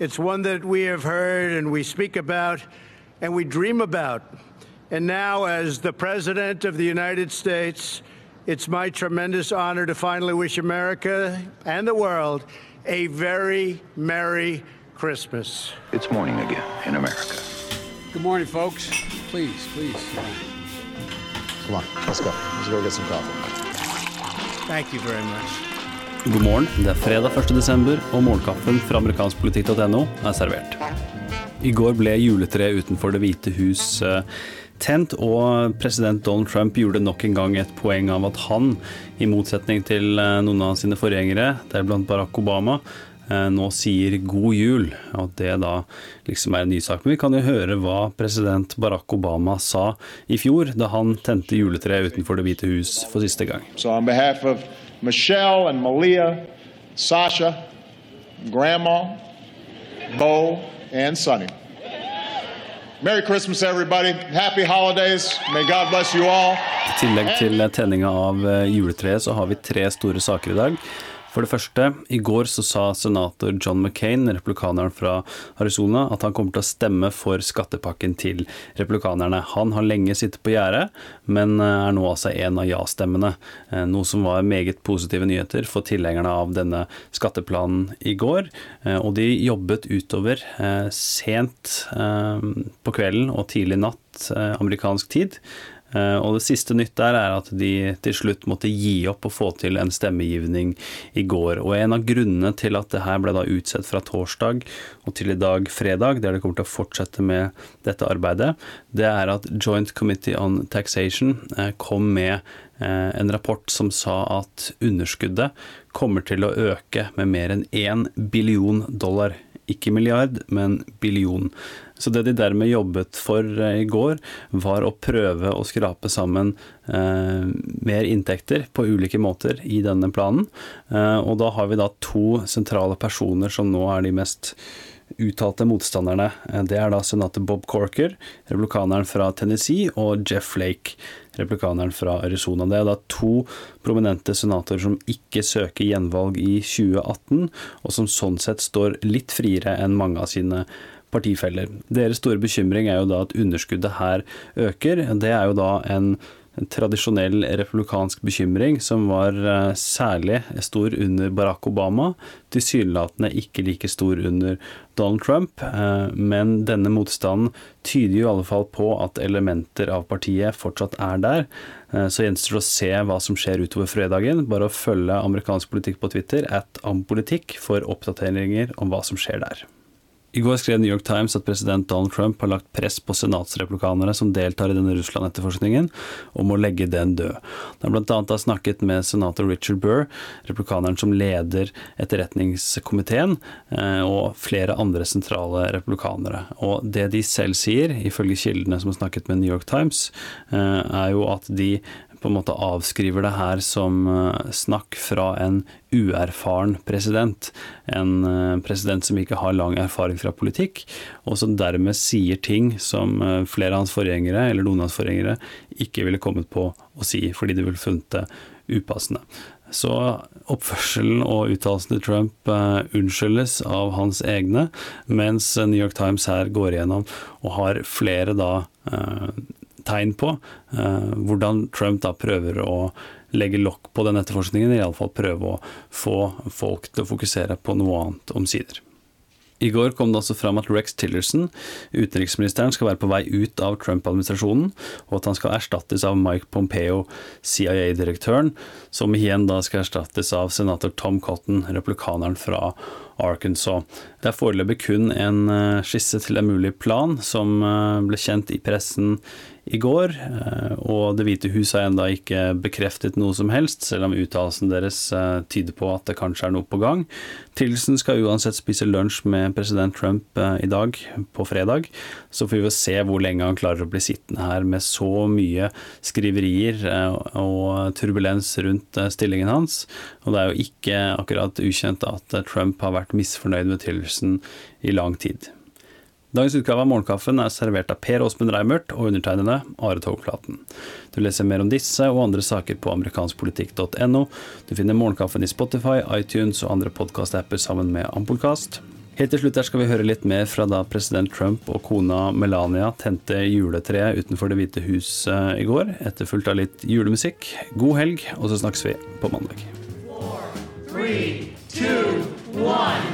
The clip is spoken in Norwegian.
It's one that we have heard and we speak about and we dream about. And now, as the President of the United States, it's my tremendous honor to finally wish America and the world a very Merry Christmas. It's morning again in America. Good morning, folks. Please, please. Come on, let's go. Let's go get some coffee. Thank you very much. God morgen. Det er fredag 1. desember, og morgenkaffen fra amerikanskpolitikk.no er servert. I går ble juletreet utenfor Det hvite hus eh, tent, og president Donald Trump gjorde nok en gang et poeng av at han, i motsetning til eh, noen av sine forgjengere, deriblant Barack Obama, eh, nå sier god jul. Og at det da liksom er en ny sak. Men vi kan jo høre hva president Barack Obama sa i fjor, da han tente juletreet utenfor Det hvite hus for siste gang. So, on behalf of Michelle and Malia, Sasha, Grandma, Bo, and Sonny. Merry Christmas, everybody. Happy holidays. May God bless you all. I tillegg til tenninga av eh, juletreet, så har vi tre store saker i dag. For det første, i går så sa senator John McCain, republikaneren fra Arizona, at han kommer til å stemme for skattepakken til republikanerne. Han har lenge sittet på gjerdet, men eh, er nå altså en av ja-stemmene. Eh, noe som var meget positive nyheter for tilhengerne av denne skatteplanen i går. Eh, og de jobbet utover sent på kvelden og tidlig natt amerikansk tid. Eh, og det siste nytt der er at de til slutt måtte gi opp å få til en stemmegivning i går. Og en av grunnene til at det her ble da utsatt fra torsdag og til i dag fredag, der det kommer til å fortsette med dette arbeidet, det er at Joint Committee on Taxation eh, kom med eh, en rapport som sa at underskuddet kommer til å øke med mer enn 1 billion dollar. Ikke milliard, men billion. Så det de dermed jobbet for eh, i går, var å prøve å skrape sammen eh, mer inntekter på ulike måter i denne planen. Eh, og da har vi da to sentrale personer som nå er de mest uttalte motstanderne. Eh, det er da senator Bob Corker, republikaneren fra Tennessee, og Jeff Flake, republikaneren fra Arizona. Det er da to prominente senatorer som ikke søker gjenvalg i 2018, og som sånn sett står litt friere enn mange av sine partifeller. Deres store bekymring er jo da at underskuddet her øker. Det er jo da en tradisjonell republikansk bekymring som var eh, særlig stor under Barack Obama, tilsynelatende ikke like stor under Donald Trump, eh, men denne motstanden tyder jo i alle fall på at elementer av partiet fortsatt er der. Eh, så gjenstår det å se hva som skjer utover fredagen. Bare å følge amerikansk politikk på Twitter, at ampolitikk, for oppdateringer om hva som skjer der. I går skrev New York Times at president Donald Trump har lagt press på senatsreplikanere som deltar i denne Russland-etterforskningen, om å legge den død. Det har bl.a. snakket med senator Richard Burr, replikaneren som leder etterretningskomiteen, eh, og flere andre sentrale replikanere. Og det de selv sier, ifølge kildene som har snakket med New York Times, eh, er jo at de på en måte avskriver det her som eh, snakk fra en uerfaren president. En eh, president som ikke har lang erfaring fra politikk, og som dermed sier ting som eh, flere av hans forgjengere, eller noen av hans forgjengere, ikke ville kommet på å si, fordi de ville funnet det upassende. Så oppførselen og uttalelsen til Trump unnskyldes av hans egne, mens New York Times her går igjennom og har flere da tegn på eh, hvordan Trump da prøver å legge lokk på den etterforskningen, iallfall prøve å få folk til å fokusere på noe annet omsider. I går kom det også fram at Rex Tillerson, utenriksministeren, skal være på vei ut av Trump-administrasjonen, og at han skal erstattes av Mike Pompeo, CIA-direktøren, som igjen da skal erstattes av senator Tom Cotton, replikaneren fra Arkansas. Det er foreløpig kun en eh, skisse til en mulig plan, som eh, ble kjent i pressen i går, eh, og Det hvite hus har ennå ikke bekreftet noe som helst, selv om uttalelsen deres tyder på at det kanskje er noe på gang. Tilson skal uansett spise lunsj med president Trump i dag, på fredag. Så får vi se hvor lenge han klarer å bli sittende her med så mye skriverier og turbulens rundt stillingen hans. Og det er jo ikke akkurat ukjent at Trump har vært misfornøyd med tilværelsen i lang tid. Dagens utgave av Morgenkaffen er servert av Per Åsmund Reimert og undertegnede Are Togflaten. Du leser mer om disse og andre saker på amerikanskpolitikk.no. Du finner Morgenkaffen i Spotify, iTunes og andre podkastapper sammen med Ampolkast. Helt til slutt her skal vi høre litt mer fra da president Trump og kona Melania tente juletreet utenfor Det hvite huset i går, etterfulgt av litt julemusikk. God helg, og så snakkes vi på mandag. Four, three, two, one.